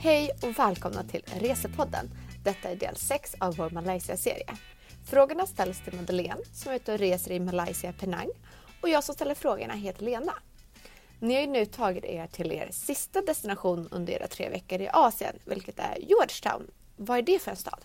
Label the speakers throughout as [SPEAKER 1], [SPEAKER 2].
[SPEAKER 1] Hej och välkomna till Resepodden. Detta är del 6 av vår Malaysia-serie. Frågorna ställs till Madeleine som är ute och reser i Malaysia, Penang. Och jag som ställer frågorna heter Lena. Ni har ju nu tagit er till er sista destination under era tre veckor i Asien, vilket är Georgetown. Vad är det för en stad?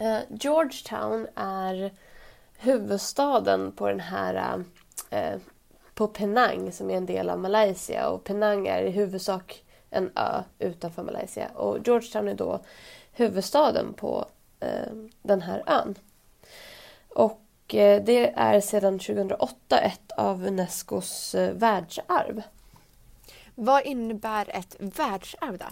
[SPEAKER 2] Uh, Georgetown är huvudstaden på den här uh, på Penang som är en del av Malaysia och Penang är i huvudsak en ö utanför Malaysia och Georgetown är då huvudstaden på uh, den här ön. Och det är sedan 2008 ett av Unescos världsarv.
[SPEAKER 1] Vad innebär ett världsarv då?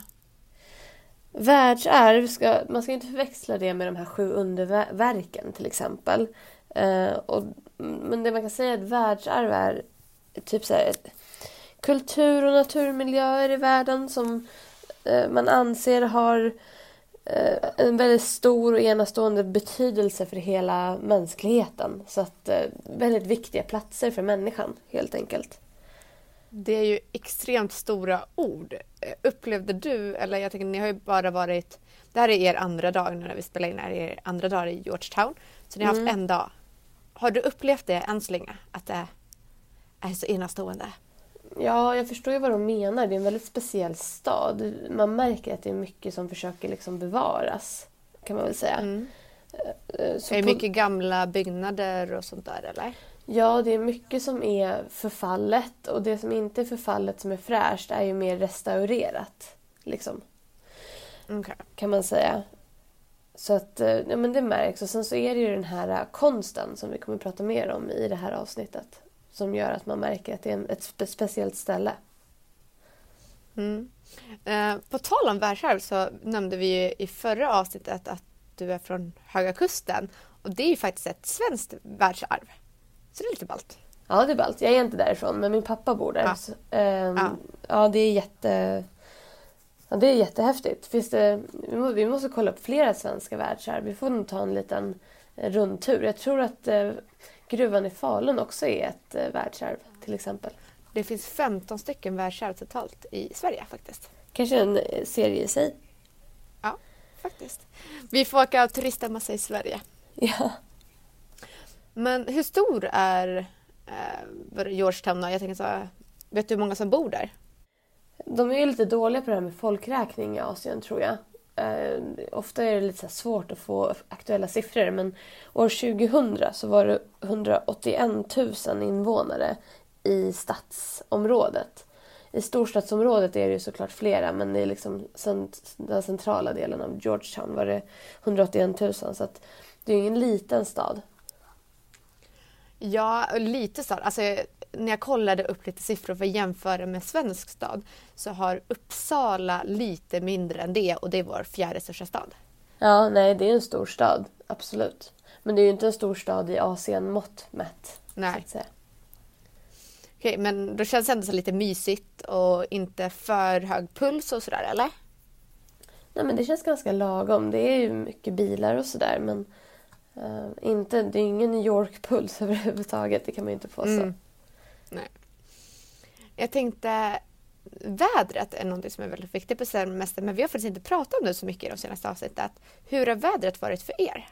[SPEAKER 2] Världsarv, ska, man ska inte förväxla det med de här sju underverken till exempel. Eh, och, men det man kan säga är att världsarv är typ så här, kultur och naturmiljöer i världen som eh, man anser har eh, en väldigt stor och enastående betydelse för hela mänskligheten. Så att eh, väldigt viktiga platser för människan helt enkelt.
[SPEAKER 1] Det är ju extremt stora ord. Upplevde du, eller jag tänker ni har ju bara varit, det här är er andra dag nu när vi spelar in, det här är er andra dag i Georgetown. Så ni har mm. haft en dag. Har du upplevt det än så länge? Att det är så enastående?
[SPEAKER 2] Ja, jag förstår ju vad de menar. Det är en väldigt speciell stad. Man märker att det är mycket som försöker liksom bevaras, kan man väl säga. Mm.
[SPEAKER 1] Eh, så är det mycket gamla byggnader och sånt där eller?
[SPEAKER 2] Ja, det är mycket som är förfallet och det som inte är förfallet som är fräscht är ju mer restaurerat. Liksom.
[SPEAKER 1] Okay.
[SPEAKER 2] Kan man säga. Så att eh, ja, men det märks. Och sen så är det ju den här eh, konsten som vi kommer att prata mer om i det här avsnittet. Som gör att man märker att det är ett spe speciellt ställe.
[SPEAKER 1] Mm. Eh, på tal om världsarv så nämnde vi ju i förra avsnittet att du är från Höga Kusten. Och det är ju faktiskt ett svenskt världsarv. Så det är lite ballt.
[SPEAKER 2] Ja, det är ballt. Jag är inte därifrån, men min pappa bor där. Ja, så, ähm, ja. ja det är jätte... Ja, det är jättehäftigt. Finns det, vi måste kolla upp flera svenska världsarv. Vi får nog ta en liten rundtur. Jag tror att eh, gruvan i Falun också är ett eh, världsarv till exempel.
[SPEAKER 1] Det finns 15 stycken världsarv totalt i Sverige faktiskt.
[SPEAKER 2] Kanske en eh, serie i sig.
[SPEAKER 1] Ja, faktiskt. Vi får åka och turista massa i Sverige.
[SPEAKER 2] Ja.
[SPEAKER 1] Men hur stor är eh, Georgetown Jag tänker så, vet du hur många som bor där?
[SPEAKER 2] De är ju lite dåliga på det här med folkräkning i Asien tror jag. Eh, ofta är det lite svårt att få aktuella siffror men år 2000 så var det 181 000 invånare i stadsområdet. I storstadsområdet är det ju såklart flera men i liksom den centrala delen av Georgetown var det 181 000 så att det är ingen liten stad.
[SPEAKER 1] Ja, lite stad. Alltså, när jag kollade upp lite siffror för att jämföra med svensk stad så har Uppsala lite mindre än det och det är vår fjärde största stad.
[SPEAKER 2] Ja, nej det är en stor stad, absolut. Men det är ju inte en stor stad i Asien-mått mätt.
[SPEAKER 1] Nej. Okej, men då känns det ändå så lite mysigt och inte för hög puls och sådär, eller?
[SPEAKER 2] Nej, men det känns ganska lagom. Det är ju mycket bilar och sådär, men Uh, inte, det är ingen New York-puls överhuvudtaget, det kan man ju inte påstå. Mm.
[SPEAKER 1] Nej. Jag tänkte, vädret är något som är väldigt viktigt på semestern men vi har faktiskt inte pratat om det så mycket i de senaste avsnitten. Hur har vädret varit för er?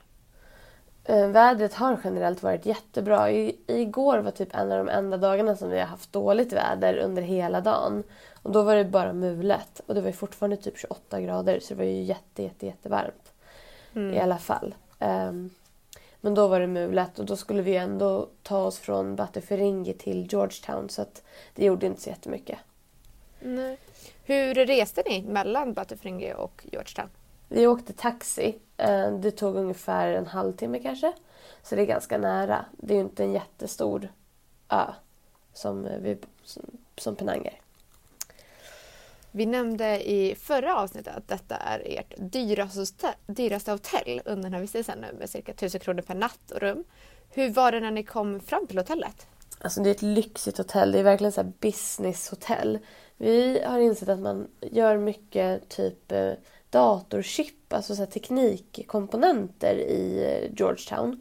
[SPEAKER 2] Uh, vädret har generellt varit jättebra. I, igår var typ en av de enda dagarna som vi har haft dåligt väder under hela dagen. Och då var det bara mulet och det var fortfarande typ 28 grader så det var ju jätte, jätte, jättevarmt. Mm. I alla fall. Um, men då var det mulet och då skulle vi ändå ta oss från Batuferingi till Georgetown så att det gjorde inte så jättemycket.
[SPEAKER 1] Nej. Hur reste ni mellan Batuferingi och Georgetown?
[SPEAKER 2] Vi åkte taxi. Eh, det tog ungefär en halvtimme kanske. Så det är ganska nära. Det är ju inte en jättestor ö som, vi, som Penang är.
[SPEAKER 1] Vi nämnde i förra avsnittet att detta är ert dyraste, dyraste hotell under den här vistelsen nu med cirka 1000 kronor per natt och rum. Hur var det när ni kom fram till hotellet?
[SPEAKER 2] Alltså det är ett lyxigt hotell. Det är verkligen så businesshotell. Vi har insett att man gör mycket typ eh, datorchip, alltså så teknikkomponenter i eh, Georgetown.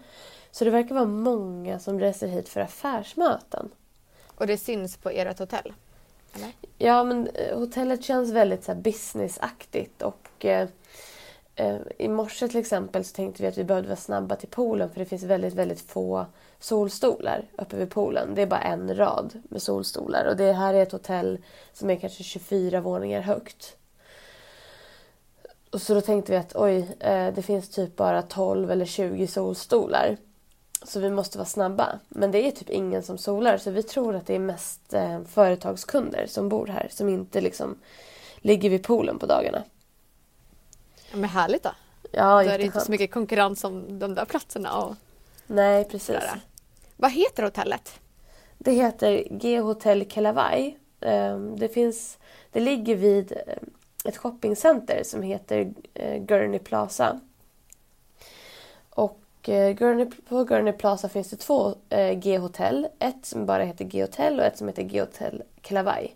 [SPEAKER 2] Så det verkar vara många som reser hit för affärsmöten.
[SPEAKER 1] Och det syns på ert hotell? Eller?
[SPEAKER 2] Ja, men eh, hotellet känns väldigt så här, businessaktigt och eh, eh, i morse till exempel så tänkte vi att vi behövde vara snabba till poolen för det finns väldigt, väldigt få solstolar uppe vid poolen. Det är bara en rad med solstolar och det här är ett hotell som är kanske 24 våningar högt. Och så då tänkte vi att oj, eh, det finns typ bara 12 eller 20 solstolar. Så vi måste vara snabba. Men det är typ ingen som solar så vi tror att det är mest eh, företagskunder som bor här som inte liksom ligger vid poolen på dagarna.
[SPEAKER 1] Ja, men härligt då.
[SPEAKER 2] Ja,
[SPEAKER 1] Då är det inte så mycket konkurrens om de där platserna. Och
[SPEAKER 2] Nej, precis.
[SPEAKER 1] sådär. Vad heter hotellet?
[SPEAKER 2] Det heter G Hotel Kelavai. Ehm, Det, finns, det ligger vid eh, ett shoppingcenter som heter eh, Gurney Plaza. Och eh, Gurney, på Gurney Plaza finns det två eh, G-hotell. Ett som bara heter G-hotell och ett som heter G-hotell Kelavai.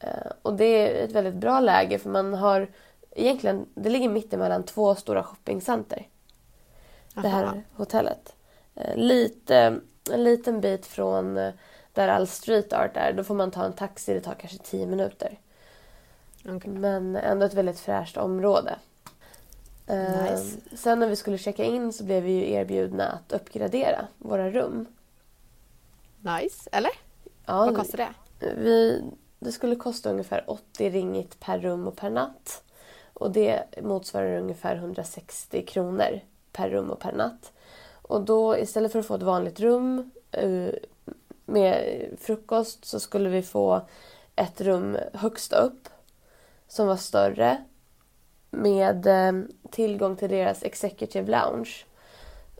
[SPEAKER 2] Eh, Och det är ett väldigt bra läge för man har egentligen, det ligger mitt emellan två stora shoppingcenter det här hotellet. Eh, Lite, en liten bit från eh, där all street art är. Då får man ta en taxi, det tar kanske tio minuter.
[SPEAKER 1] Okej.
[SPEAKER 2] Men ändå ett väldigt fräscht område. Eh,
[SPEAKER 1] Nice.
[SPEAKER 2] Sen när vi skulle checka in så blev vi ju erbjudna att uppgradera våra rum.
[SPEAKER 1] Nice, eller?
[SPEAKER 2] Ja,
[SPEAKER 1] Vad kostar det?
[SPEAKER 2] Vi, det skulle kosta ungefär 80 ringit per rum och per natt. Och det motsvarar ungefär 160 kronor per rum och per natt. Och då istället för att få ett vanligt rum eh, med frukost så skulle vi få ett rum högst upp som var större med eh, tillgång till deras executive lounge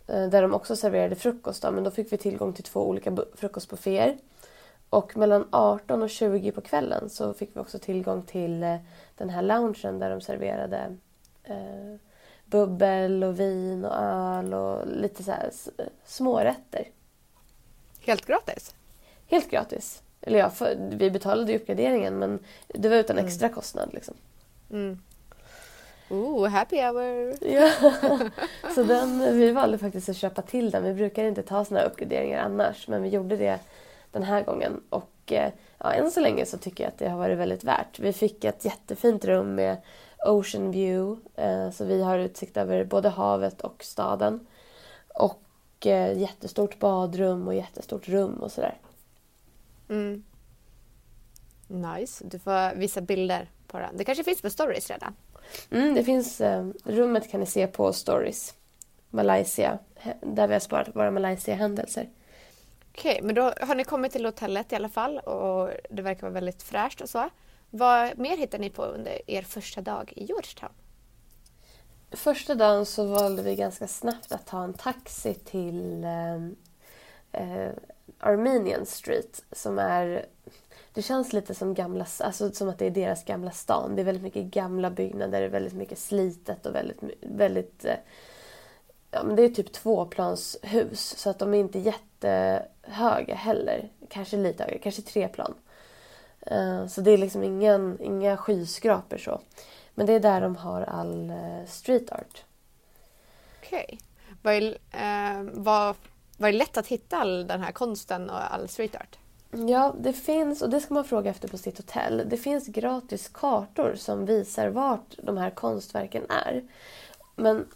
[SPEAKER 2] eh, där de också serverade frukost. Då, men då fick vi tillgång till två olika bu- frukostbufféer. Och mellan 18 och 20 på kvällen så fick vi också tillgång till eh, den här loungen där de serverade eh, bubbel och vin och öl och lite så här smårätter.
[SPEAKER 1] Helt gratis?
[SPEAKER 2] Helt gratis. Eller ja, för, vi betalade ju uppgraderingen men det var utan extra kostnad. Liksom.
[SPEAKER 1] Mm. Ooh, happy hour!
[SPEAKER 2] Ja. Så den, vi valde faktiskt att köpa till den. Vi brukar inte ta såna uppgraderingar annars men vi gjorde det den här gången. Och eh, ja, än så länge så tycker jag att det har varit väldigt värt. Vi fick ett jättefint rum med Ocean View. Eh, så vi har utsikt över både havet och staden. Och eh, jättestort badrum och jättestort rum och sådär.
[SPEAKER 1] Mm. Nice. Du får visa bilder på den. Det kanske finns på stories redan?
[SPEAKER 2] Mm, det finns, eh, rummet kan ni se på Stories. Malaysia, där vi har sparat våra Malaysia-händelser.
[SPEAKER 1] Okej, men då har ni kommit till hotellet i alla fall och det verkar vara väldigt fräscht och så. Vad mer hittar ni på under er första dag i Georgetown?
[SPEAKER 2] Första dagen så valde vi ganska snabbt att ta en taxi till eh, eh, Armenian Street som är... Det känns lite som, gamla, alltså som att det är deras gamla stan. Det är väldigt mycket gamla byggnader, väldigt mycket slitet och väldigt... väldigt eh, ja, men det är typ tvåplanshus så att de är inte jättehöga heller. Kanske lite högre, kanske tre plan. Eh, så det är liksom ingen, inga skyskrapor så. Men det är där de har all eh, street art.
[SPEAKER 1] Okej. Var, eh, var, var det lätt att hitta all den här konsten och all street art?
[SPEAKER 2] Ja, det finns, och det ska man fråga efter på sitt hotell. Det finns gratis kartor som visar vart de här konstverken är. Men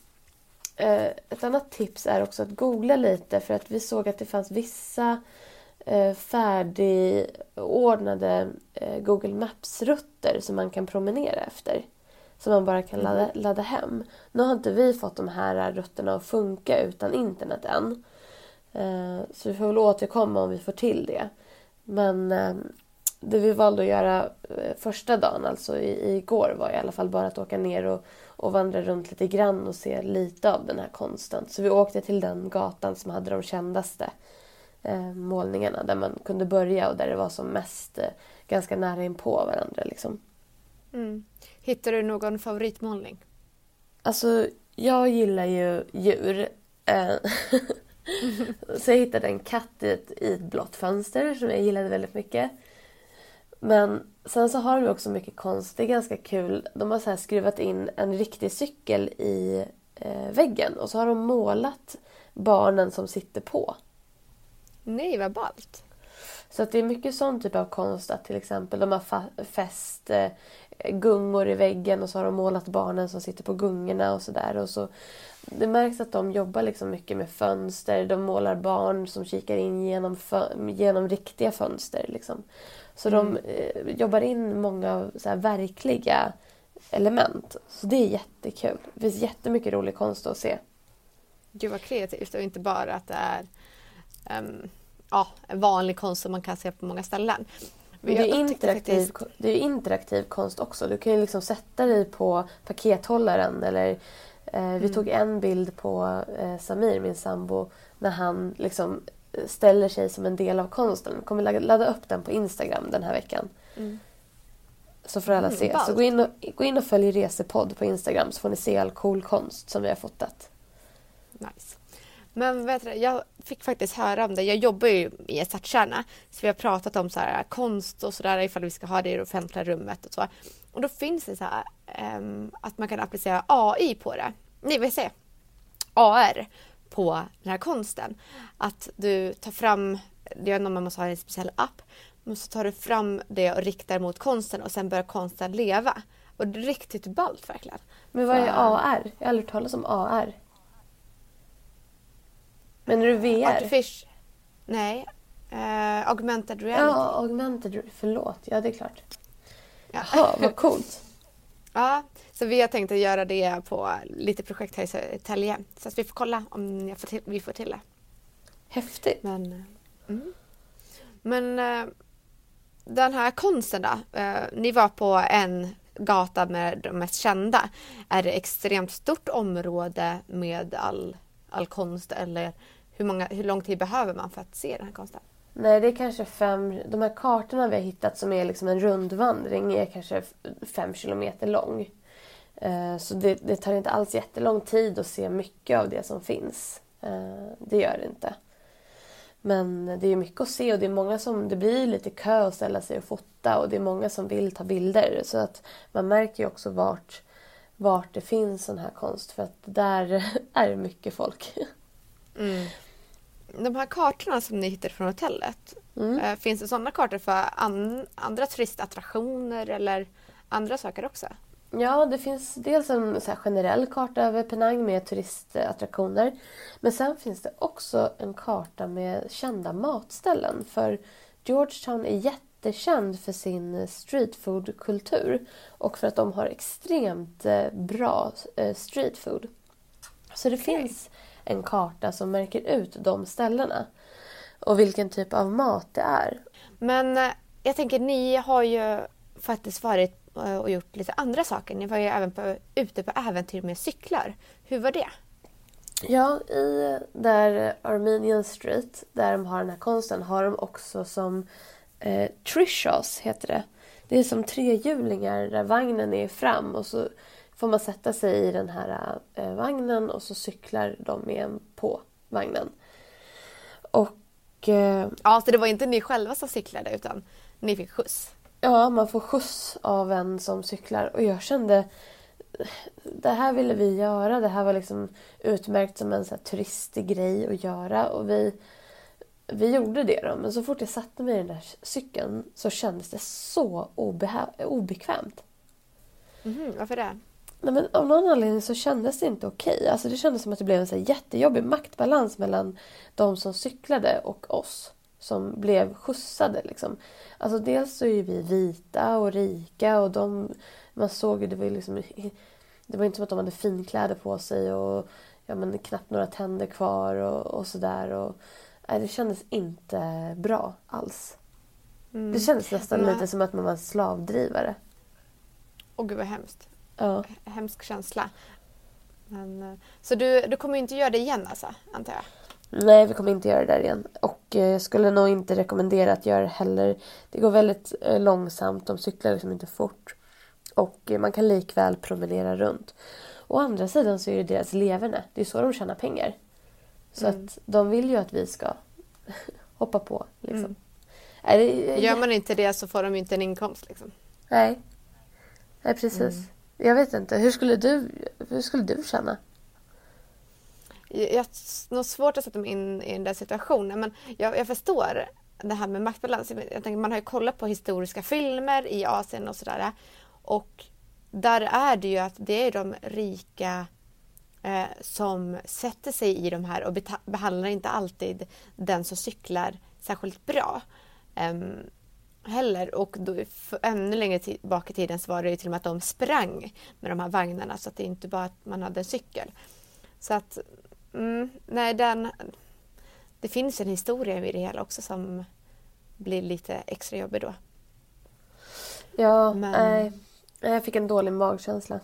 [SPEAKER 2] eh, ett annat tips är också att googla lite för att vi såg att det fanns vissa eh, färdigordnade eh, Google Maps-rutter som man kan promenera efter. Som man bara kan ladda, ladda hem. Nu har inte vi fått de här rutterna att funka utan internet än. Eh, så vi får väl återkomma om vi får till det. Men eh, det vi valde att göra eh, första dagen, alltså i, igår, var i alla fall bara att åka ner och, och vandra runt lite grann och se lite av den här konsten. Så vi åkte till den gatan som hade de kändaste eh, målningarna där man kunde börja och där det var som mest eh, ganska nära in på varandra. Liksom.
[SPEAKER 1] Mm. Hittar du någon favoritmålning?
[SPEAKER 2] Alltså, jag gillar ju djur. Så jag hittade en katt i ett, i ett blått fönster som jag gillade väldigt mycket. Men sen så har de också mycket konst. Det är ganska kul. De har så skruvat in en riktig cykel i eh, väggen och så har de målat barnen som sitter på.
[SPEAKER 1] Nej, vad ballt.
[SPEAKER 2] Så att det är mycket sån typ av konst att till exempel de har fäst eh, gungor i väggen och så har de målat barnen som sitter på gungorna och sådär. Och så, det märks att de jobbar liksom mycket med fönster. De målar barn som kikar in genom, genom riktiga fönster. Liksom. Så de eh, jobbar in många så här, verkliga element. Så det är jättekul. Det finns jättemycket rolig konst att se.
[SPEAKER 1] Gud vad kreativt och inte bara att det är um, ja, vanlig konst som man kan se på många ställen.
[SPEAKER 2] Det, är interaktiv,
[SPEAKER 1] faktiskt-
[SPEAKER 2] det är interaktiv konst också. Du kan ju liksom sätta dig på pakethållaren eller eh, vi
[SPEAKER 1] Mm.
[SPEAKER 2] tog en bild på eh, Samir, min sambo, när han liksom eh, ställer sig som en del av konsten. Jag kommer ladda, upp den på Instagram den här veckan.
[SPEAKER 1] Mm.
[SPEAKER 2] Så får alla
[SPEAKER 1] Mm,
[SPEAKER 2] se. Så gå in, och, gå in och följ Resepodd på Instagram så får ni se all cool konst som vi har fotat.
[SPEAKER 1] Nice. Men vet du, jag fick faktiskt höra om det. Jag jobbar ju i ett stadskärna så vi har pratat om så här, konst och sådär ifall vi ska ha det i det offentliga rummet och så. Och då finns det så här ehm, att man kan applicera AI på det. Nej, vad säger AR på den här konsten. Att du tar fram, det är när man måste ha en speciell app, men så tar du fram det och riktar mot konsten och sen börjar konsten leva. Och det är riktigt ballt verkligen.
[SPEAKER 2] Men vad är. AR? Jag har aldrig hört talas om AR. Menar du VR?
[SPEAKER 1] Artific... Nej. Eh, augmented reality.
[SPEAKER 2] Ja, augmented Förlåt, ja det är klart.
[SPEAKER 1] Ja.
[SPEAKER 2] Jaha, vad coolt.
[SPEAKER 1] Ja, så vi har tänkt att göra det på lite projekt här i Södertälje. Så att vi får kolla om jag får till, vi får till det.
[SPEAKER 2] Häftigt.
[SPEAKER 1] Men, eh, mm. Men eh, den här konsten då. Eh, ni var på en gata med de mest kända. Är det extremt stort område med all, all konst eller hur, många, hur lång tid behöver man för att se den här konsten?
[SPEAKER 2] Nej, det är kanske fem... De här kartorna vi har hittat som är liksom en rundvandring är kanske fem kilometer lång. Eh, så det, det tar inte alls jättelång tid att se mycket av det som finns. Eh, det gör det inte. Men det är mycket att se och det är många som... Det blir lite kö att ställa sig och fota och det är många som vill ta bilder. Så att man märker ju också vart, vart det finns sån här konst för att där är det mycket folk. Mm.
[SPEAKER 1] De här kartorna som ni hittade från hotellet.
[SPEAKER 2] Mm.
[SPEAKER 1] eh, Finns det sådana kartor för an, andra turistattraktioner eller andra saker också?
[SPEAKER 2] Ja, det finns dels en generell karta över Penang med turistattraktioner. Men sen finns det också en karta med kända matställen. För Georgetown är jättekänd för sin streetfood-kultur och för att de har extremt eh, bra eh, streetfood. Så det finns en karta som märker ut de ställena och vilken typ av mat det är.
[SPEAKER 1] Men eh, jag tänker, ni har ju faktiskt varit eh, och gjort lite andra saker. Ni var ju även på, ute på äventyr med cyklar. Hur var det?
[SPEAKER 2] Ja, i där Armenian Street, där de har den här konsten, har de också som eh, trishas, heter det. Det är som trehjulingar där vagnen är fram och så får man sätta sig i den här eh, vagnen och så cyklar de med en på vagnen. Och eh,
[SPEAKER 1] Ja, så det var inte ni själva som cyklade utan ni fick skjuts.
[SPEAKER 2] ja, man får skjuts av en som cyklar och jag kände det här ville vi göra. Det här var liksom utmärkt som en så här turistig grej att göra. Och vi, vi gjorde det då. Men så fort jag satte mig i den där cykeln så kändes det så obekvämt.
[SPEAKER 1] Mhm, varför det?
[SPEAKER 2] Nej, men av någon anledning så kändes det inte okej. Alltså det kändes som att det blev en så här jättejobbig maktbalans mellan de som cyklade och oss som blev skjutsade. Liksom. Alltså dels så är ju vi vita och rika och de, man såg ju, det var ju liksom, det var inte som att de hade finkläder på sig och ja, men knappt några tänder kvar och, och sådär. Nej, det kändes inte bra alls.
[SPEAKER 1] Mm.
[SPEAKER 2] Det kändes nästan
[SPEAKER 1] Men-
[SPEAKER 2] lite som att man var slavdrivare.
[SPEAKER 1] Åh gud vad hemskt.
[SPEAKER 2] Ja.
[SPEAKER 1] Hemsk känsla. Men, eh, så du, du kommer inte göra det igen alltså, antar jag?
[SPEAKER 2] Nej, vi kommer inte göra det där igen. Och eh, jag skulle nog inte rekommendera att göra det heller. Det går väldigt eh, långsamt, de cyklar liksom inte fort. Och man kan likväl promenera runt. Å andra sidan så är det deras leverne. Det är så de tjänar pengar. Så
[SPEAKER 1] Mm.
[SPEAKER 2] att de vill ju att vi ska hoppa på. Liksom.
[SPEAKER 1] Mm.
[SPEAKER 2] Nej, det,
[SPEAKER 1] Gör man inte det så får de ju inte en inkomst liksom.
[SPEAKER 2] nej. nej, precis.
[SPEAKER 1] Mm.
[SPEAKER 2] Jag vet inte. Hur skulle du, hur skulle du känna?
[SPEAKER 1] Jag jag har svårt att sätta mig in i den där situationen men jag, jag förstår det här med maktbalans. Jag tänker, man har ju kollat på historiska filmer i Asien och sådär. Och där är det ju att det är de rika eh, som sätter sig i de här och behandlar inte alltid den som cyklar särskilt bra. Um, heller. Och då, ännu längre tillbaka i tiden så var det ju till och med att de sprang med de här vagnarna så att det inte bara att man hade en cykel. Så att, mm, nej den... Det finns en historia i det hela också som blir lite extra jobbig då.
[SPEAKER 2] Ja, nej. Jag fick en dålig magkänsla.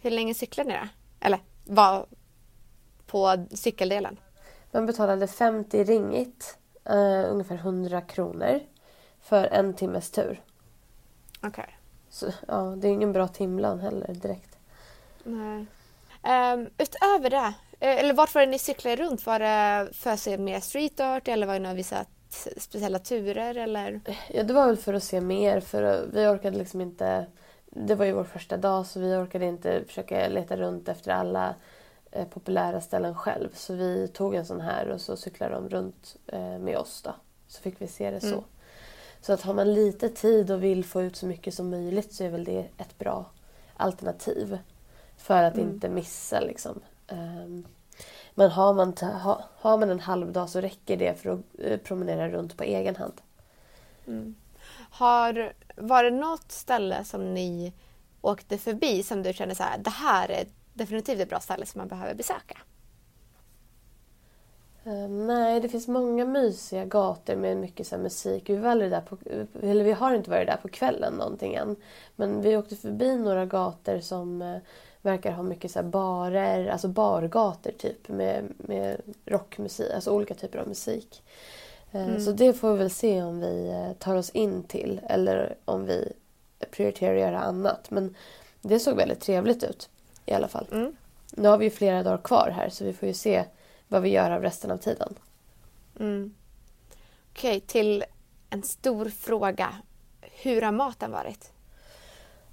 [SPEAKER 1] Hur länge cyklade ni då? Eller var på cykeldelen?
[SPEAKER 2] Man betalade 50 ringit, uh, ungefär 100 kronor för en timmes tur.
[SPEAKER 1] Okej. Okay.
[SPEAKER 2] Så ja, det är ingen bra timlön heller direkt.
[SPEAKER 1] Nej. Um, utöver det, eh, eller vart var det ni cyklade runt? Var det för att se mer street art eller var det några vissa speciella turer eller?
[SPEAKER 2] Ja, det var väl för att se mer för vi orkade liksom inte det var ju vår första dag så vi orkade inte försöka leta runt efter alla eh, populära ställen själv. Så vi tog en sån här och så cyklade de runt eh, med oss då. Så fick vi se det så. Mm. Så att har man lite tid och vill få ut så mycket som möjligt så är väl det ett bra alternativ. För att mm. inte missa liksom. Um, men har man, ha, har man en halv dag så räcker det för att uh, promenera runt på egen hand.
[SPEAKER 1] Mm. Har, var det något ställe som ni åkte förbi som du kände så här, det här är definitivt ett bra ställe som man behöver besöka?
[SPEAKER 2] Uh, nej, det finns många mysiga gator med mycket så musik. Vi, var där på, eller vi har inte varit där på kvällen någonting än. Men vi åkte förbi några gator som uh, verkar ha mycket så barer, alltså bargator typ med, med rockmusik, alltså olika typer av musik. Uh, mm. Så det får vi väl se om vi tar oss in till eller om vi prioriterar att göra annat. Men det såg väldigt trevligt ut i alla fall. Mm. Nu har vi ju flera dagar kvar här så vi får ju se vad vi gör av resten av tiden.
[SPEAKER 1] Mm. Okej, okay, till en stor fråga. Hur har maten varit?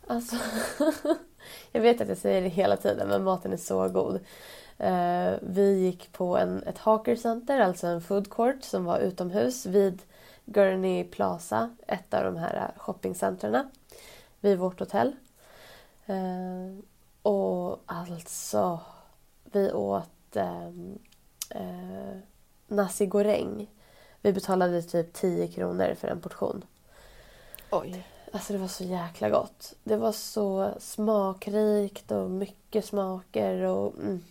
[SPEAKER 2] Alltså, jag vet att jag säger det hela tiden men maten är så god. Uh, vi gick på en, ett Hawker Center, alltså en food court som var utomhus vid Gurney Plaza, ett av de här shoppingcentren vid vårt hotell. Uh, och alltså, vi åt um, eh, nasi goreng. Vi betalade typ 10 kronor för en portion.
[SPEAKER 1] Oj.
[SPEAKER 2] Alltså det var så jäkla gott. Det var så smakrikt och mycket smaker. Och, mm.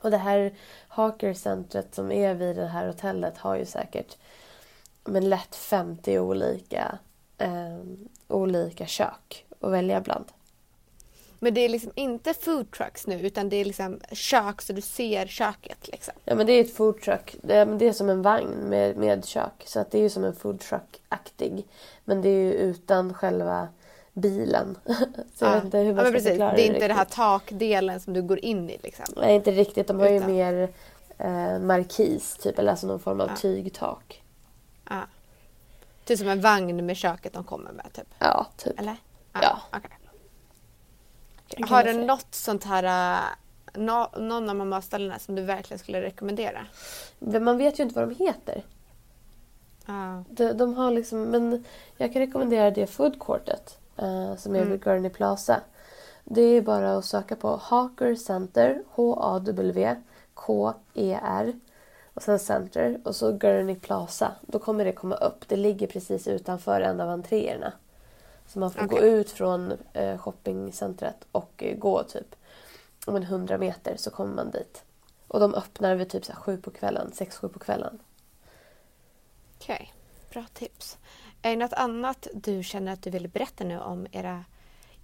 [SPEAKER 2] och det här Hawker-centret som är vid det här hotellet har ju säkert men lätt 50 olika, eh, olika kök att välja bland.
[SPEAKER 1] Men det är liksom inte food trucks nu utan det är liksom kök så du ser köket. Liksom.
[SPEAKER 2] Ja men det är ett food truck. Det är, det är som en vagn med, med kök. Så att det är ju som en food truck-aktig. Men det är ju utan själva bilen. så
[SPEAKER 1] jag vet inte hur man ja, ska precis. förklara det. är inte det här takdelen som du går in i liksom.
[SPEAKER 2] Nej inte riktigt. De har utan. ju mer eh, markis typ. Eller alltså någon form av ja. tygtak.
[SPEAKER 1] Ja. Typ som en vagn med köket de kommer med typ?
[SPEAKER 2] Ja, typ.
[SPEAKER 1] Eller?
[SPEAKER 2] Ja. ja.
[SPEAKER 1] Okay. Har du något sånt här, äh, no, någon av de här ställena som du verkligen skulle rekommendera?
[SPEAKER 2] Man vet ju inte vad de heter.
[SPEAKER 1] Ah.
[SPEAKER 2] De, de, har liksom, men jag kan rekommendera det food courtet uh, som är mm. vid Gurney Plaza. Det är bara att söka på Hawker Center, H-A-W K-E-R och sen Center och så Gurney Plaza. Då kommer det komma upp. Det ligger precis utanför en av entréerna. Så man får okay. gå ut från eh, shoppingcentret och eh, gå typ om en hundra meter så kommer man dit. Och de öppnar vid typ så sju på kvällen, sex, sju på kvällen.
[SPEAKER 1] Okej, okay. bra tips. Är det något annat du känner att du vill berätta nu om era,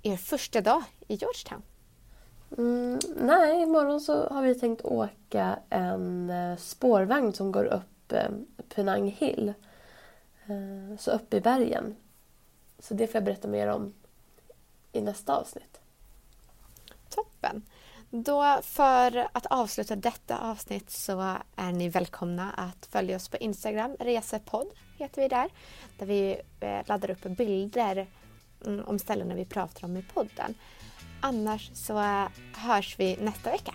[SPEAKER 1] er första dag i Georgetown?
[SPEAKER 2] Mm, nej, imorgon så har vi tänkt åka en eh, spårvagn som går upp eh, Penang Hill. Eh, så upp i bergen. Så det får jag berätta mer om i nästa avsnitt.
[SPEAKER 1] Toppen! Då för att avsluta detta avsnitt så är ni välkomna att följa oss på Instagram, Resepodd heter vi där. Där vi eh, laddar upp bilder mm, om ställena vi pratar om i podden. Annars så eh, hörs vi nästa vecka.